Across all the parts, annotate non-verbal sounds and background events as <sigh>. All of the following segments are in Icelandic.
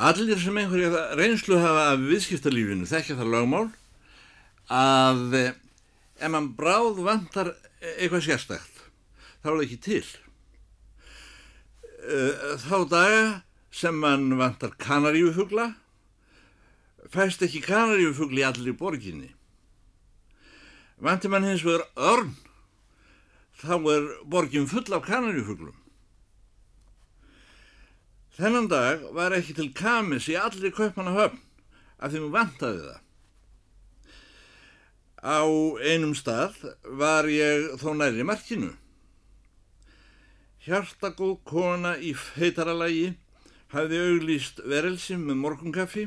Allir sem einhverja reynslu hafa af viðskiptalífinu þekkja það lögmál að eh, ef mann bráð vantar eitthvað sérstækt þá er það ekki til. Eh, Þá daga sem mann vantar kanaríufugla fæst ekki kanaríufugli allir í borginni. Vantir mann hins vegar örn þá er borgin full af kanaríufuglum. Þennan dag var ekki til kamis í allir kaupmanna höfn af því hún vantaði það. Á einum stað var ég þó næri markinu. Hjartagóð kona í feitaralagi hafði auglýst verelsi með morgunkaffi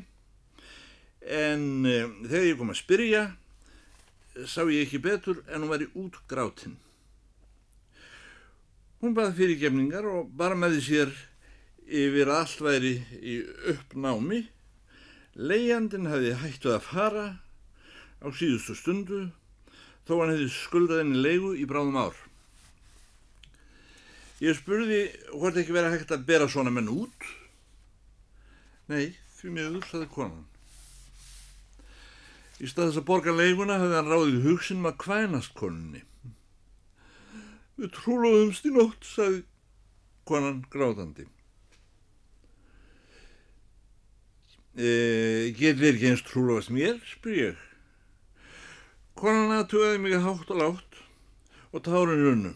en e, þegar ég kom að spyrja sá ég ekki betur en hún var í útgrátin. Hún baði fyrirgefningar og bara með því sér yfir að allt væri í uppnámi. Leiandin hefði hættuð að fara á síðustu stundu þó hann hefði skuldað henni leigu í bráðum ár. Ég spurði hvort ekki verið hægt að bera svona menn út. Nei, því miður, saði konan. Í stað þess að borga leiguna hefði hann ráðið hugsin maður kvænast konunni. Við trúluðumst í nótt, saði konan grátandi. E, Getur þér ekki eins trúluðast mér, spyr ég. Konan aðtugaði mig hátt og látt og tárin runnu.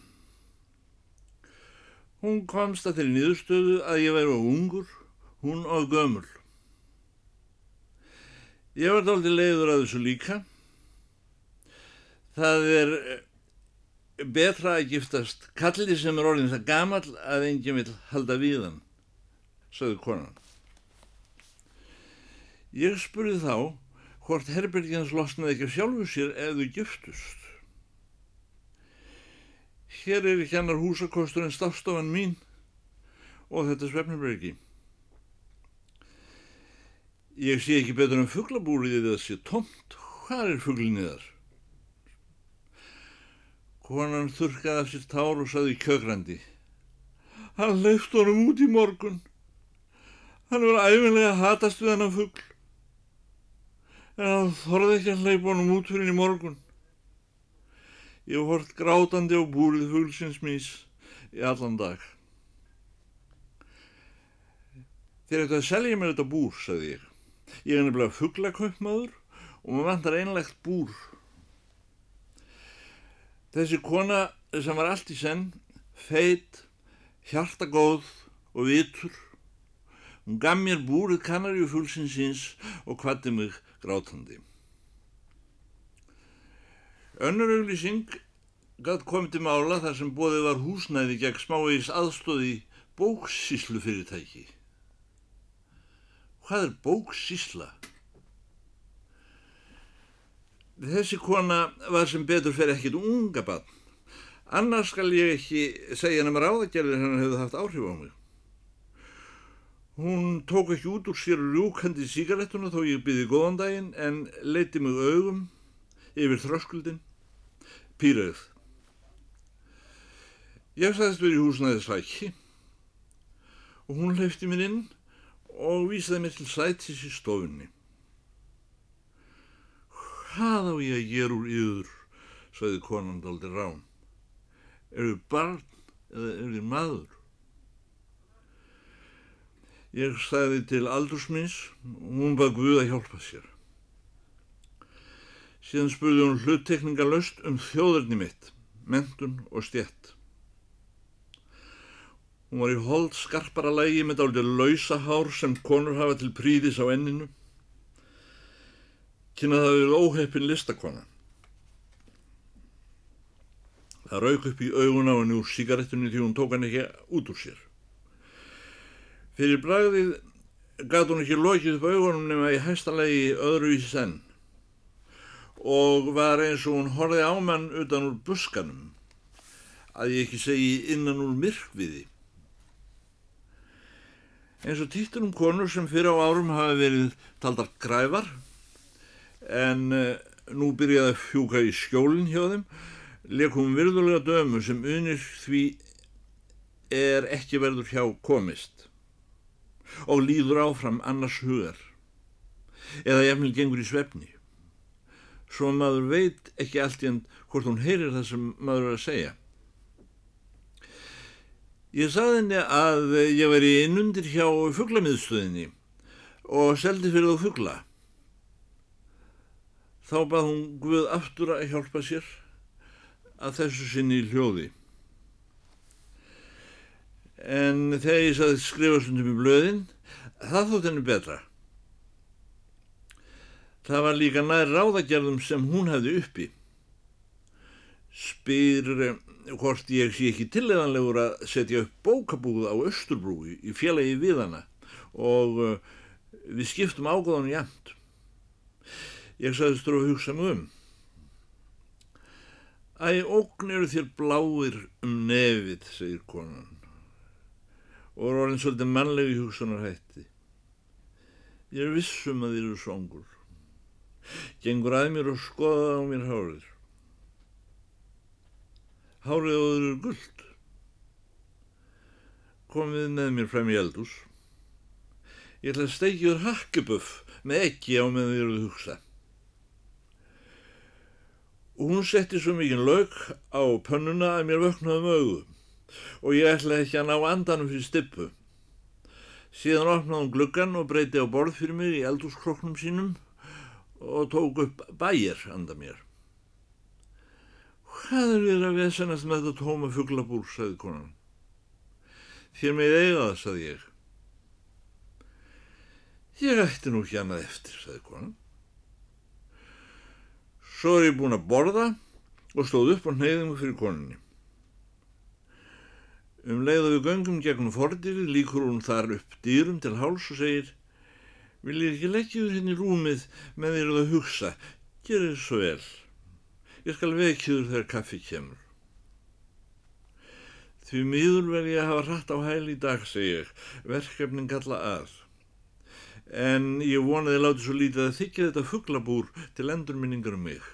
Hún komst að þeirri niðurstöðu að ég væri á ungur, hún á gömul. Ég var dálítið leiður að þessu líka. Það er betra að giftast kalli sem er orðin það gamall að enginn vil halda við hann, sagði konan. Ég spurði þá hvort herbergjans losnaði ekki sjálfu sér þau giftust. Hér er ekki annar húsakostur en stafstofan mín og þetta svefnherbergi. Ég sé ekki betur en fugglabúrið eða sé tomt. Hvað er fugglinni þar? Konan þurkaði af sér tár og saði kjögrandi. Hann leift honum út í morgun. Hann var æfinlega að hatast við hennar fuggl. En hann þorði ekki að leipa honum út fyrir í morgun. Ég hort grátandi á búrið fugglsins mís í allan dag. Þeir eitthvað að selja mér þetta búr, sagði ég. Ég er nefnilega fugglakaupmaður og maður vantar einlegt búr. Þessi kona sem var allt í senn, feit, hjartagóð og vitur, hún gaf mér búrið kanarjufulsinsins og kvatti mig grátandi. Önnur auglýsing gætt komið til mála þar sem bóðið var húsnæði gegn smávegis aðstóði bóksíslu fyrirtæki. Hvað er bóksísla? Þessi kona var sem betur fyrir ekkit unga bann. Annars skal ég ekki segja nema ráðagerðir hennar hefði haft áhrif á mig. Hún tók ekki út úr sér rjúkandi sígarettuna þó ég byði góðan daginn en leiti mig augum yfir þröskuldin, pýrauð. Ég sagðist verið í húsnaði svæki og hún hleyfti mér inn og vísaði mér til sætis í stofunni. Hvað á ég að gera úr yður, sagði konan daldi rán. Er þið barn eða er þið maður? Ég sagði til aldursmins og hún bað Guð að hjálpa sér. Síðan spurði hún hluttekningalöst um þjóðurni mitt, mentun og stjett. Hún var í hold skarpara lægi með dálítið lausahár sem konur hafa til príðis á enninu. Kynna það við óheppin listakona. Það rauk upp í augun á henni úr sígarettunni því hún tók hann ekki út úr sér. Fyrir bragðið gat hún ekki lokið upp augunum nema í hæstalegi öðruvísi senn og var eins og hún horfið á mann utan úr buskanum að ég ekki segi innan úr myrkviði. Eins og títur um konur sem fyrir á árum hafi verið taldar græfar en uh, nú byrjaði að fjúka í skjólinn hjá þeim leikum virðulega dömu sem unir því er ekki verður hjá komist. Og líður áfram annars hugar eða jafnvel gengur í svefni svo maður veit ekki allt í enn hvort hún heyrir það sem maður er að segja. Ég saði henni að ég væri innundir hjá fugglamiðstöðinni og seldi fyrir þú fuggla. Þá bað hún Guð aftur að hjálpa sér að þessu sinni í hljóði. En þegar ég saði skrifa stundum í blöðin, það þótt henni betra. Það var líka nær ráðagerðum sem hún hefði uppi. Spyr eh, hvort ég sé ekki tilleganlegur að setja upp bókabúð á Östurbrúi í félagi við hana og uh, við skiptum ágóðan jæmt. Ég sagðist þú að hugsa mig um. Æ, ógn eru þér bláir um nefið, segir konan og er orðin svolítið mannlegi hugsanarhætti. Ég er vissum að þér eru songur gengur að mér og skoða á mér hárið. Hárið á þeir eru gullt. Komið með mér frem í eldús. Ég ætla að steikja þér hakkeböff með ekki á með þér að hugsa. Og hún setti svo mikið lauk á pönnuna að mér vöknaði mögu og ég ætla ekki að ná andanum fyrir stippu. Síðan opnaði hún gluggan og breyti á borð fyrir mig í eldúskroknum sínum og tók upp bæjar handa mér. Hvað er þér að vesenast með þetta tóma fugglabúr, sagði konan. Þér með eiga það, sagði ég. Ég ætti nú ekki annað eftir, sagði konan. Svo er ég búin að borða og stóð upp á hneiðingu fyrir koninni. Um leið og við göngum gegnum fordirið líkur hún þar upp dýrum til háls og segir Vil ég ekki leggja þér henni hérna rúmið með þér að hugsa? Gerið þér svo vel. Ég skal vekja þér þegar kaffi kemur. Því miður verð ég að hafa hratt á hæl í dag, segi ég. Verkefnin galla að. En ég vonaði láti svo lítið að þykja þetta fugglabúr til endurminningar um mig.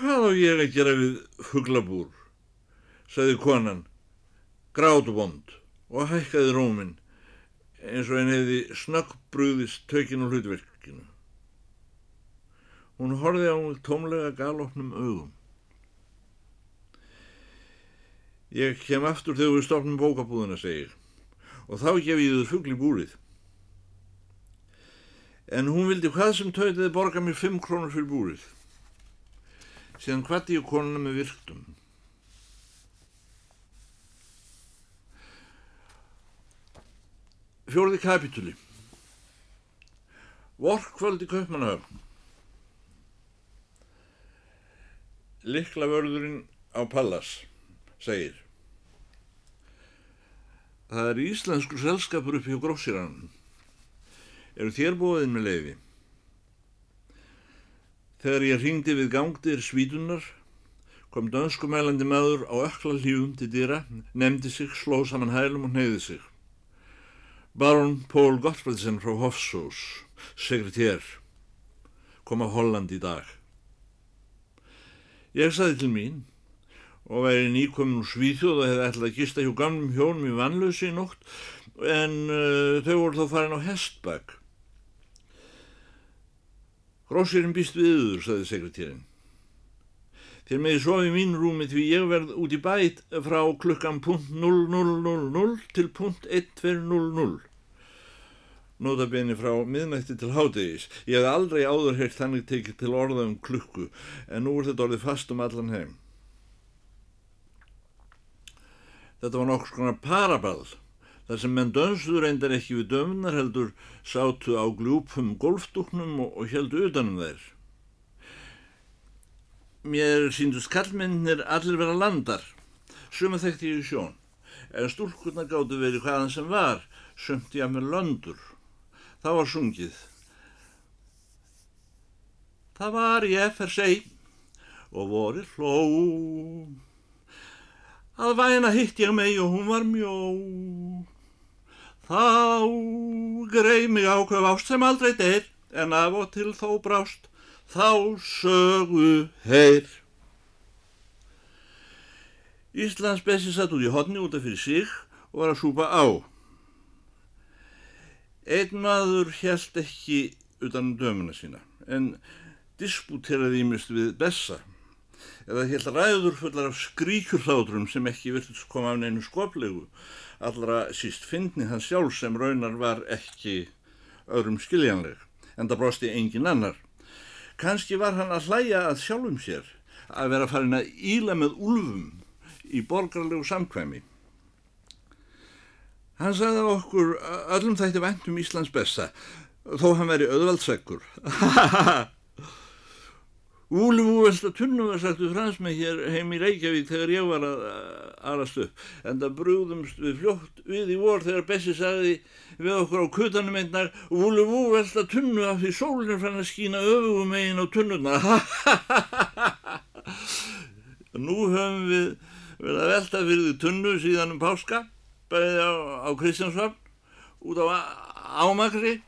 Hvað á ég að gera við fugglabúr? Sagði konan, grátubond og hækkaði róminn eins og henn hefði snöggbrúðist tökinn og hlutverkinu. Hún horfið á mig tómlega galopnum augum. Ég kem aftur þegar við stopnum bókabúðuna, segir, og þá gef ég þau fuggli búrið. En hún vildi hvað sem tauðiði borga mér 5 krónur fyrir búrið. Síðan hvati ég konuna með virktum. Fjórði kapitúli Vorkvöldi Kaupmannahöfn. Likla vörðurinn á Pallas segir. Það er íslensku selskapur upp hjá grósirann eru þér bóðin með leiði Þegar ég ringdi við gangdir svítunar kom dönskumælandi maður á ökla hlífum til dýra nefndi sig, sló saman hælum og neyði sig Baron Pól Gottfredsen frá Hofsós, sekretér, kom á Holland í dag. Ég saði til mín og væri nýkomin úr Svíþjóð og hefði ætlað að gista hjá gamlum hjónum í vannlösi í nótt en uh, þau voru þá farin á hestbakk. Grósirinn býst viður, saði sekretérinn. Þér meði sofi mín rúmi því ég verð út í bæt frá klukkan punkt 0000 til punkt 1200. Nótabeni frá miðnætti til hádegis. Ég hef aldrei áður heilt þannig tekið til orða um klukku en nú er þetta orðið fast um allan heim. Þetta var nokkur svona paraball þar sem menn dönsuður reyndar ekki við dömnar heldur sátu á glúpum golfdúknum og, og heldu utanum þeir. Mér síndust kallmennir allir vera landar, suma þekkti ég í sjón, en stúlkurna gáttu verið hvaðan sem var, sömnt ég að mér löndur. Það var sungið. Það var ég fer seg og voru hló. Að væna hitt ég mig og hún var mjó. Þá greið mig ákveð ást sem aldrei deyr, en af og til þó brást þá sögu heyr. Íslands Bessi satt út í hodni út af fyrir sig og var að súpa á. Einn maður held ekki utan um dömuna sína en disputeraði ímest við Bessa eða held ræður fullar af skríkurhlátrum sem ekki virtust koma af neinu skoplegu allra síst fyndni hann sjálf sem raunar var ekki öðrum skiljanleg en það brosti engin annar. Kanski var hann að hlæja að sjálfum sér að vera farin að íla með úlfum í borgarlegu samkvæmi. Hann sagði okkur öllum þætti vendum Íslands besta, þó hann veri auðvaldseggur. <laughs> Úli múvelsta tunnu var sagt við fransmið hér heim í Reykjavík þegar ég var að aðrast upp. En það brúðumst við fljótt við í vor þegar Bessi sagði við okkur á kutanum einnar Úli múvelsta tunnu af því sólinn fann að skína öfugum megin á tunnuna. <laughs> Nú höfum við verið að velta fyrir því tunnu síðan um páska bæði á, á Kristjánsvapn, út á Ámakri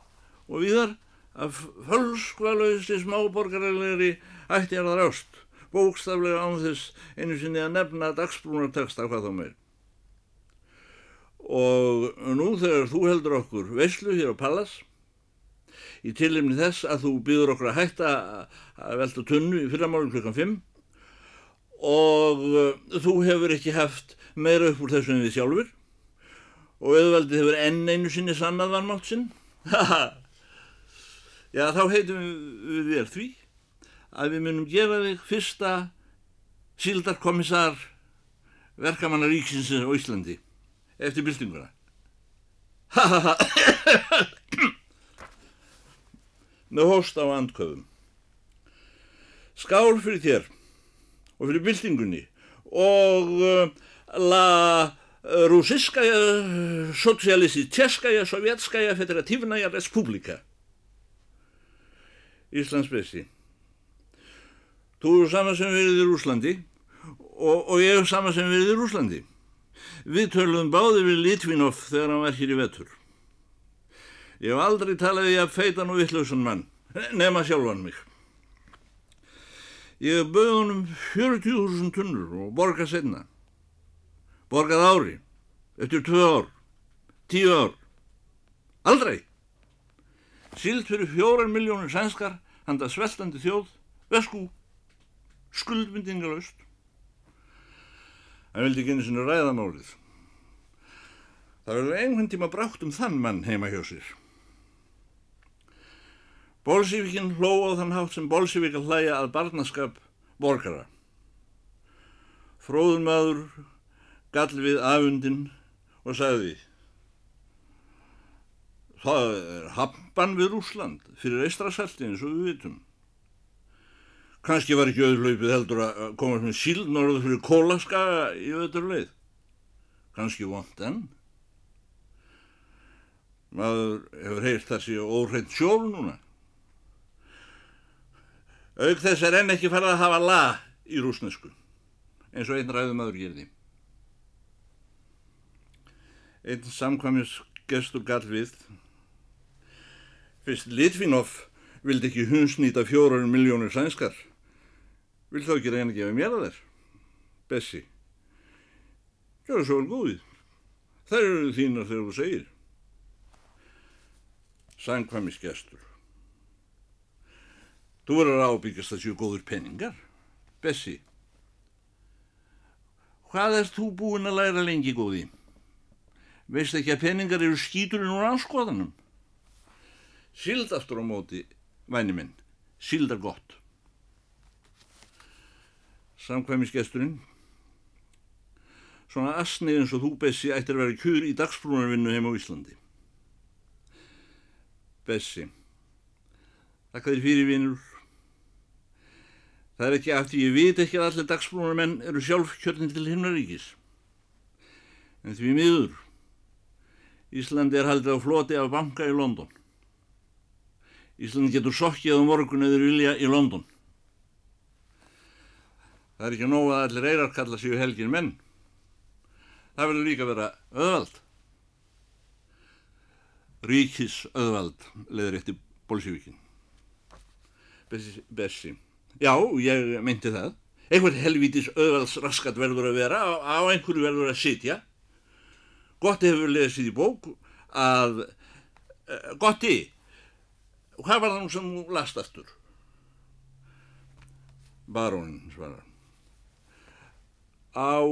og viðar að fölskvalauðsli smáborgarlegri ætti er það rást, bókstaflega án þess einu sinni að nefna dagsbrúnarteksta hvað þá meir. Og nú þegar þú heldur okkur veislu hér á Pallas, í tilimni þess að þú býður okkur að hætta að velta tunnu í fyrramálinn klukkan 5 og þú hefur ekki haft meira upp úr þessu en við sjálfur og auðvaldið hefur enn einu sinni sannað vannmátt sinn. <laughs> Já, þá heitum við þér því að við munum gefa þig fyrsta síldarkomissar verkamannar ríksinsins á Íslandi eftir byltinguna. Með hóst á andköfum. Skál fyrir þér og fyrir byltingunni og uh, la rúsiskaja, socialistitjaskaja, sovjetskaja, federativnaja, respublika. Íslands besti. Þú eru sama sem verið í Rúslandi og, og ég er sama sem verið í Rúslandi. Við töluðum báði við Litvinov þegar hann var hér í vetur. Ég hef aldrei talaði að feitan og vittlausan mann, nema sjálfan mig. Ég hef bauð honum 40.000 tunnur og borga senna borgað ári, eftir tvö ár, tíu ár, aldrei. Síld fyrir fjórar miljónir sænskar, handa sveltandi þjóð, vesku, skuldmyndingalöst. Það vildi ekki einu sinni ræðamálið. Það verður einhvern tíma brátt um þann mann heima hjá sér. Bolsífikinn hló á þann hátt sem Bolsífik að hlæja að barnaskap borgara. Fróðun maður gall við afundin og sagði það er happan við Rúsland fyrir eistrasalti eins og við vitum kannski var ekki auðlaupið heldur að komast með síld norðu fyrir kólaskaga í öður leið kannski vond enn maður hefur heyrt þessi óhreitt sjól núna auk þess er enn ekki farið að hafa la í rúsnesku eins og einn ræðum aður gerði einn samkvæmis gestur gall við. Fyrst Litvinov vildi ekki hunsnýta fjórar miljónir sænskar. Vil þá ekki reyna að gefa mér að þér? Bessi. Gjóða svo vel góðið. Það eru þínar þegar þú segir. Samkvæmis gestur. Þú verður að ábyggjast að séu góður penningar. Bessi. Hvað erst þú búin að læra lengi góðið? veist ekki að peningar eru skíturinn úr anskoðanum. Sild aftur á móti, væni minn, sildar gott. Samkvæmisgesturinn, svona asnið eins og þú, Bessi, ættir að vera kjur í dagsbrúnarvinnu heim á Íslandi. Bessi, þakka þér fyrir vinnur. Það er ekki aftur, ég veit ekki að allir dagsbrúnarmenn eru sjálf kjörnin til himnaríkis. En því miður, Íslandi er haldið á floti af banka í London. Íslandi getur sokkið á morgun eða vilja í London. Það er ekki nóg að allir eirar kalla sér helgin menn. Það verður líka að vera öðvald. Ríkis öðvald leður eftir Bolsjevíkin. Bessi, Bessi. Já, ég meinti það. Eitthvað helvítis öðvaldsraskat verður að vera, á einhverju verður að sitja Gotti hefur lesið í bók að uh, Gotti, hvað var það nú sem þú last aftur? Barónin svarar. Á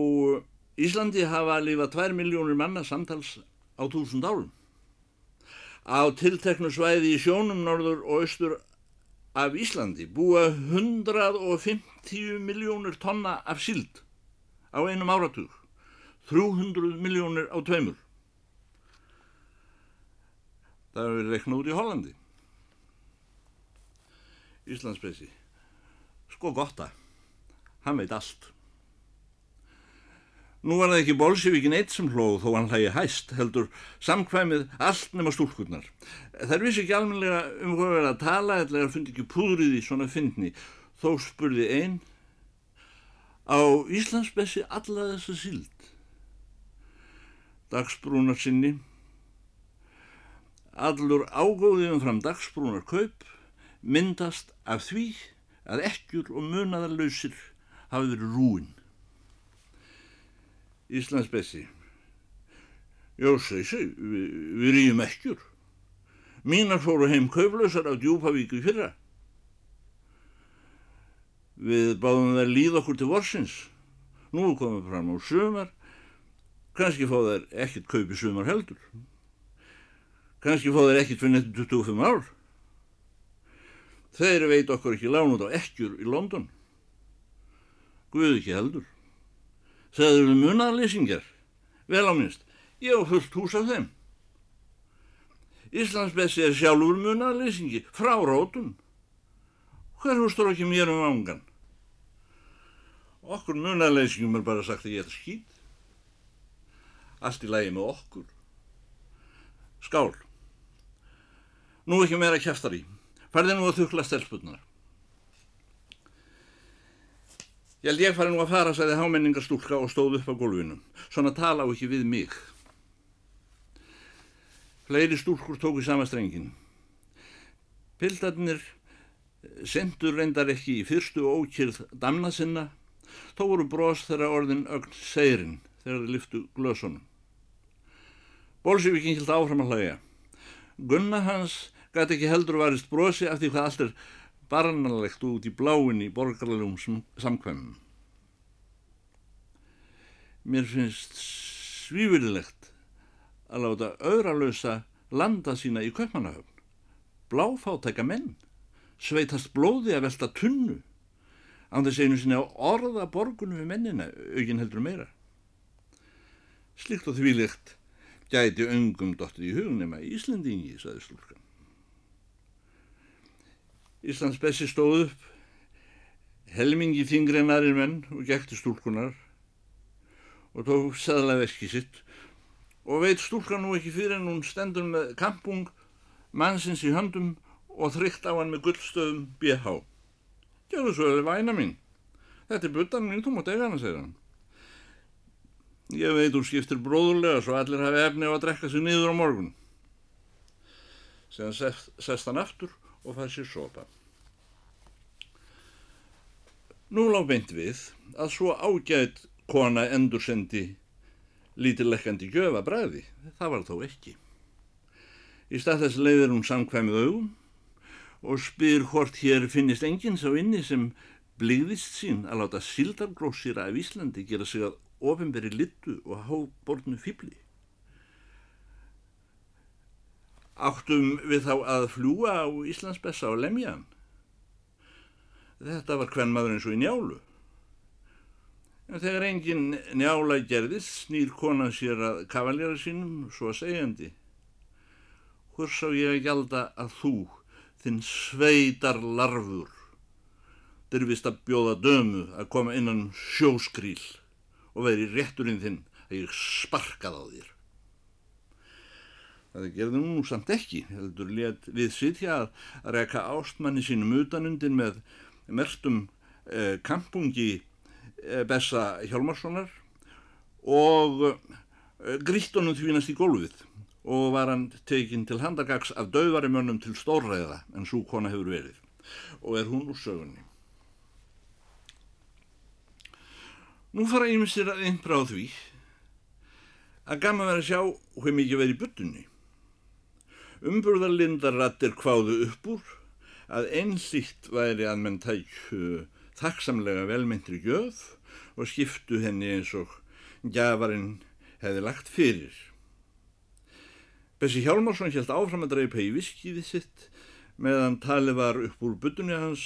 Íslandi hafa lifað tvær miljónir manna samtals á túsund árum. Á tilteknu svæði í sjónum norður og austur af Íslandi búa 150 miljónir tonna af sild á einum áratug, 300 miljónir á tveimur. Það hefur reiknað út í Hollandi. Íslandsbessi. Sko gott að, hann veit allt. Nú var það ekki bolsjevíkin eitt sem hlóð þó hann hlægi hæst, heldur samkvæmið allt nema stúlkurnar. Þær vissi ekki almenlega um hvað verið að tala eða það fundi ekki púðrið í svona fyndni. Þó spurði einn á Íslandsbessi alla þessa síld. Dagsbrúnar sinni. Allur ágóðiðum fram dagsbrúnar kaup myndast af því að ekkjur og munaðarlausir hafi verið rúin. Íslands Bessi. Já, segi, við, við rýjum ekkjur. Mínar fóru heim kauflausar á djúpavíku fyrra. Við báðum þær líð okkur til vorsins. Nú komum við fram á sumar. Kanski fá þær ekkert kaupi sumar heldur. Kanski fá þær ekkert fyrir nettum 25 ár. Þeir veit okkur ekki lán út á ekkjur í London. Guð ekki heldur. Það eru munarlýsingar, vel á minnst, ég á fullt hús af þeim. Íslandsbessi er sjálfur munarlýsingi, frá rótum. Hver hústur ekki mér um ángan? Okkur munarlýsingum er bara sagt að ég er skýt. Allt í lægi með okkur. Skál. Nú ekki meira kæftar í. Færði nú að þukla stelspunnar. Ég held ég fari nú að fara, sagði hámenningarstúlka og stóð upp á gólfinu. Svona tala á ekki við mig. Fleiri stúlkur tóku sama strengin. Pildarnir sendur reyndar ekki í fyrstu ókýrð damna sinna, þó voru bros þeirra orðin ögn seirin þegar þeir lyftu glösunum. Bólsívikinn hilt áfram að hlæja. Gunna hans gæti ekki heldur varist brosi af því hvað allt er barnalegt út í bláin í borgarlegum samkvæmum. Mér finnst svífurlegt að láta auðralösa landa sína í köpmanahöfn. Bláfátæka menn, sveitast blóði að velta tunnu, án þess einu sinni á orða borgunum við mennina, aukinn heldur meira. Slikt og þvílegt gæti öngum dottir í hugnema Íslandingi, saði slúrkan. Íslands Bessi stóð upp, helmingi þingreinarir menn og gekti stúlkunar og tók seðlaveski sitt og veit stúlkan nú ekki fyrir en hún stendur með kampung mannsins í höndum og þrygt á hann með gullstöðum BH. Gjörðu svo eða væna mín. Þetta er buttan mín, þú mátt eiga hana, segir hann. Ég veit hún skiptir bróðulega svo allir hafi efni á að drekka sig niður á morgun. Segðan sest, sest hann aftur og fær sér sopa. Nú lág beint við að svo ágætt kona endursendi lítilekkandi gjöfa bræði. Það var þó ekki. Í stað þess leiðir hún samkvæmið augum og spyr hvort hér finnist enginn sá inni sem blíðist sín að láta sildargrósýra af Íslandi gera sig að ofinberi littu og hábornu fýbli. Áttum við þá að fljúa á Íslandsbessa og lemja hann. Þetta var hvern maður eins og í njálu. En þegar engin njála gerðist, snýr konan sér að kavaljara sínum, svo að segjandi. Hvur sá ég að gjalda að þú, þinn sveitar larfur, dyrfist að bjóða dömu að koma innan sjóskrýl og veri rétturinn þinn að ég sparkað á þér. Það gerði nú samt ekki, heldur létt við sitja að, að reyka ástmanni sínum utanundin með mertum eh, kampungi eh, Bessa Hjálmarssonar og eh, grítt honum þvínast í gólfið og var hann tekinn til handagags af dauðari mönnum til stórræða en svo kona hefur verið og er hún úr sögunni. Nú fara ymsir að innbráð því að gaman verið að sjá hvað mikið verið í buttunni. Umburðarlindarrattir kváðu upp úr að einlýtt væri að menn tækju þakksamlega velmyndri gjöf og skiptu henni eins og gjafarinn hefði lagt fyrir. Bessi Hjálmarsson held áfram að dreipa í viskiði sitt meðan talið var upp úr buttunni hans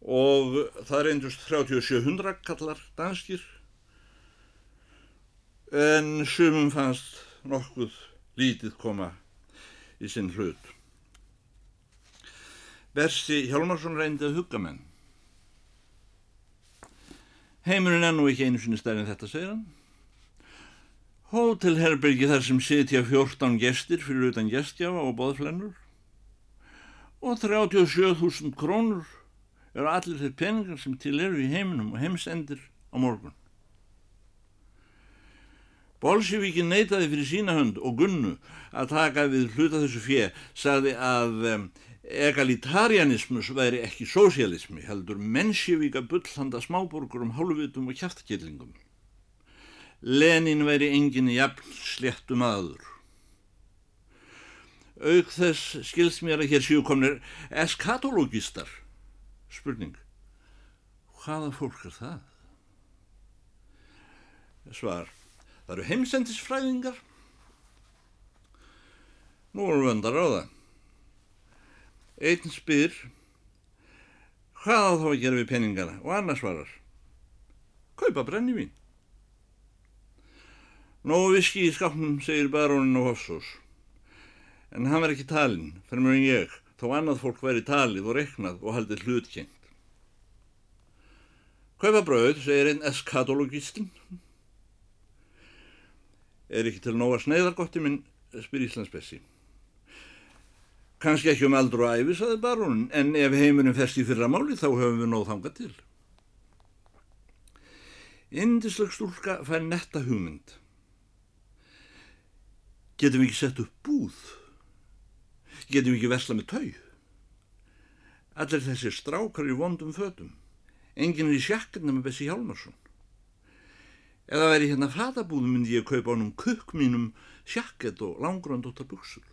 og það reyndust 3700 kallar danskir en sumum fannst nokkuð lítið koma í sinn hlut. Bersi Hjálmarsson reyndi að hugga menn. Heimurinn er nú ekki einu sinni stærn en þetta, segir hann. Hótelherbergi þar sem sitja 14 gestir fyrir utan gestjafa og boðflennur og 37.000 krónur eru allir þeir peningar sem til eru í heiminum og heimsendir á morgun. Bolsjevíkin neytaði fyrir sína hönd og gunnu að taka við hluta þessu fjö, sagði að um, egalitarianismus væri ekki sósialismi, heldur mennsjevíka bullhanda smáborgur um hálfutum og kjæftakillingum. Lenin væri enginn jafn sléttum aður. Aug þess skils mér að hér séu komnir eskatologistar. Spurning, hvaða fólk er það? Svar, það eru heimsendisfræðingar. Nú erum við öndar á það. Einn spyr, hvað á þá að gera við peningana? Og annars svarar, kaupa brennivín. Nógu viski í skapnum, segir barónin og Hofsós. En hann var ekki talinn, fyrir mjög en ég, þó annað fólk væri talið og reknað og haldið hlutkjengt. Kaupa bröð, segir einn eskatologistinn. Er ekki til nóga sneiðargotti minn, spyr Íslandsbessi. Kanski ekki um aldur og æfi, saði barónin, en ef heimurinn fest í fyrra máli þá höfum við nóð þangað til. Indisleg stúlka fær netta hugmynd. Getum við ekki sett upp búð? Getum við ekki vesla með tau? Allir þessi strákar í vondum fötum. Enginn er í sjakkarna með Bessi Hjálmarsson. Eða væri hérna fatabúðum myndi ég kaupa honum kukk mínum sjakkett og langrandóttar buksur.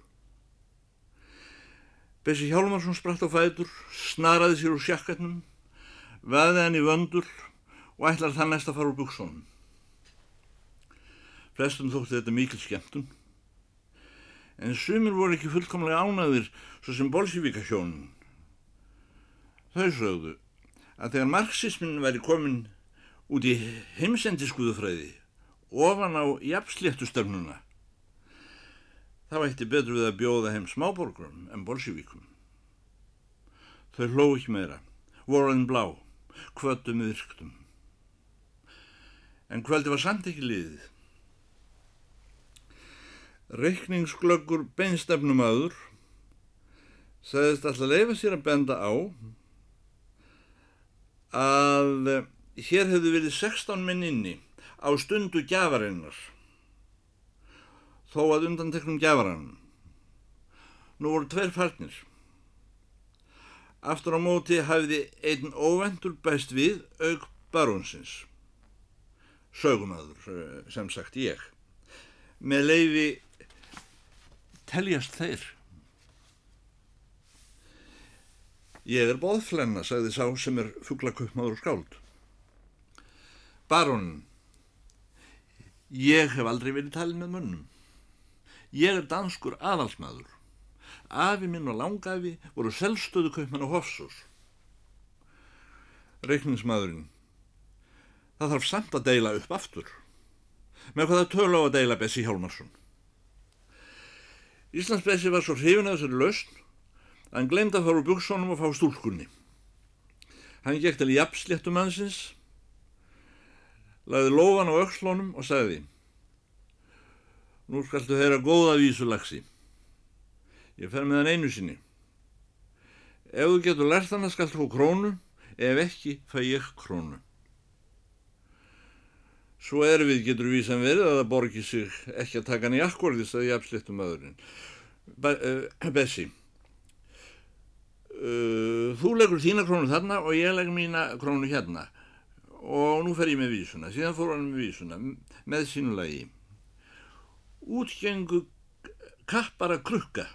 Bessi Hjálmarsson spratt á fætur, snaraði sér úr sjakketnum, veði hann í vöndur og ætlar það næst að fara úr buksunum. Flestum þótti þetta mikil skemmtun, en sumir voru ekki fullkomlega ánaðir svo sem bolsífíka hjónun. Þau sögðu að þegar marxismin væri komin út í heimsendiskuðufræði ofan á jafnsléttustefnuna þá ætti betur við að bjóða heim smáborgurum en bolsívíkum. Þau hló ekki meira, voru enn blá, kvötum við virktum. En kvöldi var samt ekki liðið. Reykningsglöggur beinstefnum aður sagðist alltaf leifa sér að benda á að hér hefðu verið 16 minn inni á stundu gjafarinnar þó að undanteknum gjafarann. Nú voru tveir farnir. Aftur á móti hafði einn óvendur bæst við auk barónsins. Sögumadur, sem sagt ég. Með leifi teljast þeir. Ég er boðflenna, sagði sá sem er fugglaköpmaður og skáld. Baron, ég hef aldrei verið talin með munnum. Ég er danskur aðalsmaður. Afi minn og langafi voru selvstöðu kaupmann og hofsús. Reykningsmaðurinn, það þarf samt að deila upp aftur. Með hvaða tölu á að deila Bessi Hjálmarsson? Íslandsbessi var svo hrifin að þessari lausn að hann glemdi að fara úr bukksónum og fá stúlkunni. Hann gekk til jafnsléttum hansins, laði lofan á aukslónum og sagði Nú skaltu heyra góða vísu lagsi. Ég fer með hann einu sinni. Ef þú getur lært hann að skaltu hó krónu, ef ekki fæ ég krónu. Svo erfið getur vísan verið að það borgi sig ekki að taka hann í akkordist að ég afslittum öðurinn. Uh, Bessi, uh, þú leggur þína krónu þarna og ég legg mína krónu hérna og nú fer ég með vísuna. Síðan fór hann með vísuna með sínulagi. Útgengu kappara krukka.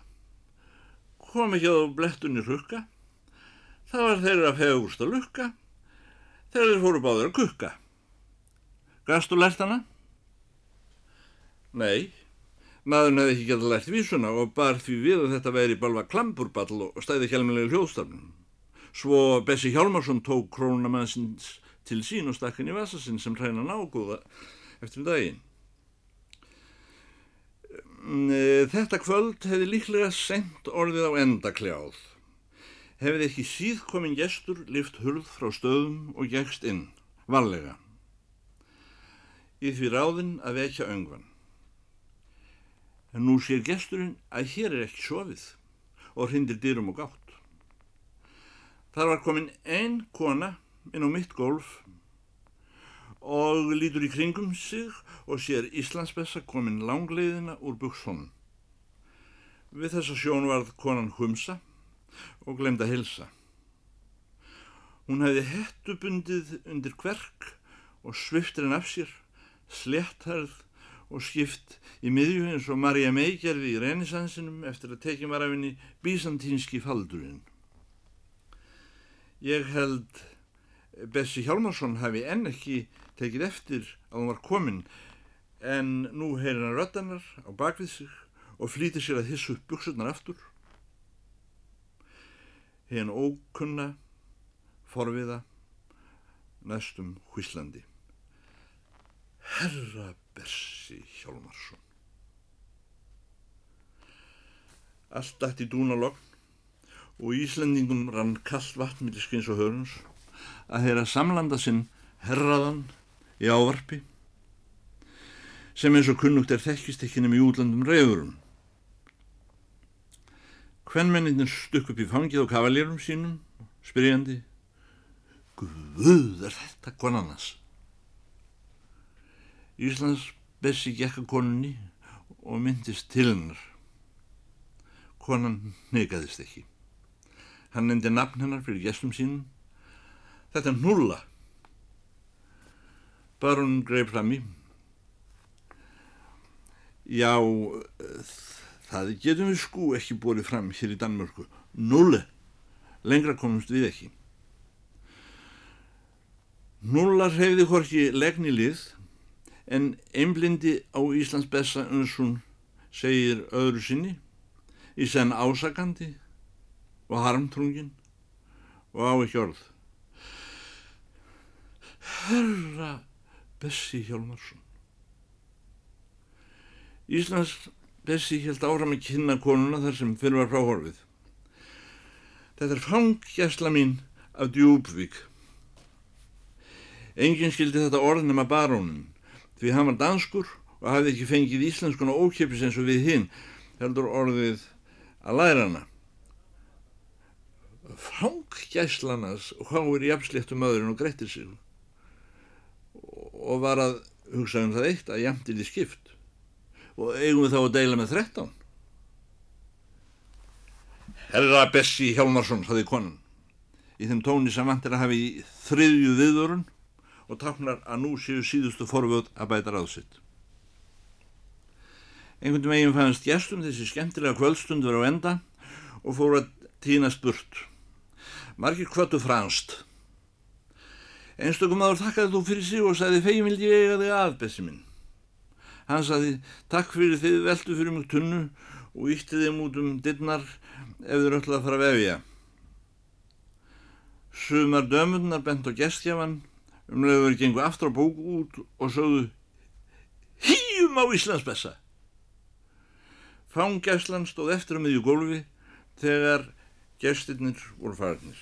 Kom ekki á blettunni rukka. Það var þeirra fegursta lukka þegar þeir fóru báður að kukka. Gastu lært hana? Nei, maðurinn hefði ekki gæta lært vísuna og bar því við að þetta væri balva klamburball og stæði hjálmilegi hljóðstafnum. Svo Bessi Hjálmarsson tók krónamannsins til sín og stakk henni í vasasinn sem hræna nágóða eftir daginn. Mm, þetta kvöld hefði líklega sendt orðið á endakljáð. Hefði ekki síð komin gestur lift hurð frá stöðum og gegst inn, varlega. Í því ráðinn að vekja öngvan. En nú sér gesturinn að hér er ekki sofið og hrindir dyrum og gátt. Þar var komin einn kona inn á mitt golf og lítur í kringum sig og sér Íslandsbessa komin langleiðina úr buksónum. Við þessa sjón varð konan humsa og glemda hilsa. Hún hefði hettubundið undir kverk og sviftir henn af sér, sléttarð og skipt í miðju eins og Marja May gerði í reynisansinum eftir að tekja var af henni bísantínski faldurinn. Ég held Bessi Hjálmarsson hafi enn ekki tekið eftir að hún var komin en nú heyrir hann röttanar á bakvið sig og flýtir sér að hissu upp buksurnar aftur. Hinn ókunna, forviða, næstum hvíslandi. Herra Bessi Hjálmarsson. Allt dætt í dúnalogn og Íslandingum rann kallt vatn millir skins og hörns að heyra samlanda sinn herraðan í ávarpi sem eins og kunnugt er þekkist ekki nefnum í útlandum reyðurum. Hvernmenninir stukk upp í fangið á kavalýrum sínum, spyrjandi, Guð er þetta konannas? Íslands bessi gekka konunni og myndist til hennar. Konan neygaðist ekki. Hann nefndi nafn hennar fyrir gestum sínum. Þetta er nulla. Barun greið fram í. Já, það getum við sko ekki bórið fram hér í Danmörku. Nulle. Lengra komumst við ekki. Nullar hefði hvorki legni lið en einblindi á Íslands bessa eins hún segir öðru sinni í senn ásakandi og harmtrungin og á ekki orð. Herra Bessi Hjálmarsson. Íslands Bessi held áram að kynna konuna þar sem fyrir var fráhorfið. Þetta er fangjæsla mín af Djúbvík. Engin skildi þetta orð nema barónin, því hann var danskur og hafði ekki fengið íslenskuna ókjöpis eins og við hinn, heldur orðið að læra hana. Fangjæslanas hváir í afsléttum öðrun og grettir sig og var að hugsa um það eitt að jæmtir því skipt. Og eigum við þá að deila með 13 Herra Bessi Hjálmarsson saði konan í þeim tóni sem vantir að hafi í þriðju viðvörun og taknar að nú séu síðustu forvöld að bæta ráðsitt einhvern veginn fannst gestum þessi skemmtilega kvöldstund verið á enda og fóru að týnast burt margir kvötu franst Einstökum aður þakkaði þú fyrir sig og sagði fegin vildi ég eiga þig að, Bessi minn. Hann sagði takk fyrir þið veldu fyrir mjög tunnu og ítti þeim út um dittnar ef þið röntlaði að fara að vefja. Sumar dömunnar bent á gestjafan um leiður gengu aftur á bóku út og sögðu Hýjum á Íslandsbessa! Fangjæslan stóð eftir um miðju gólfi þegar gestirnir voru farnir.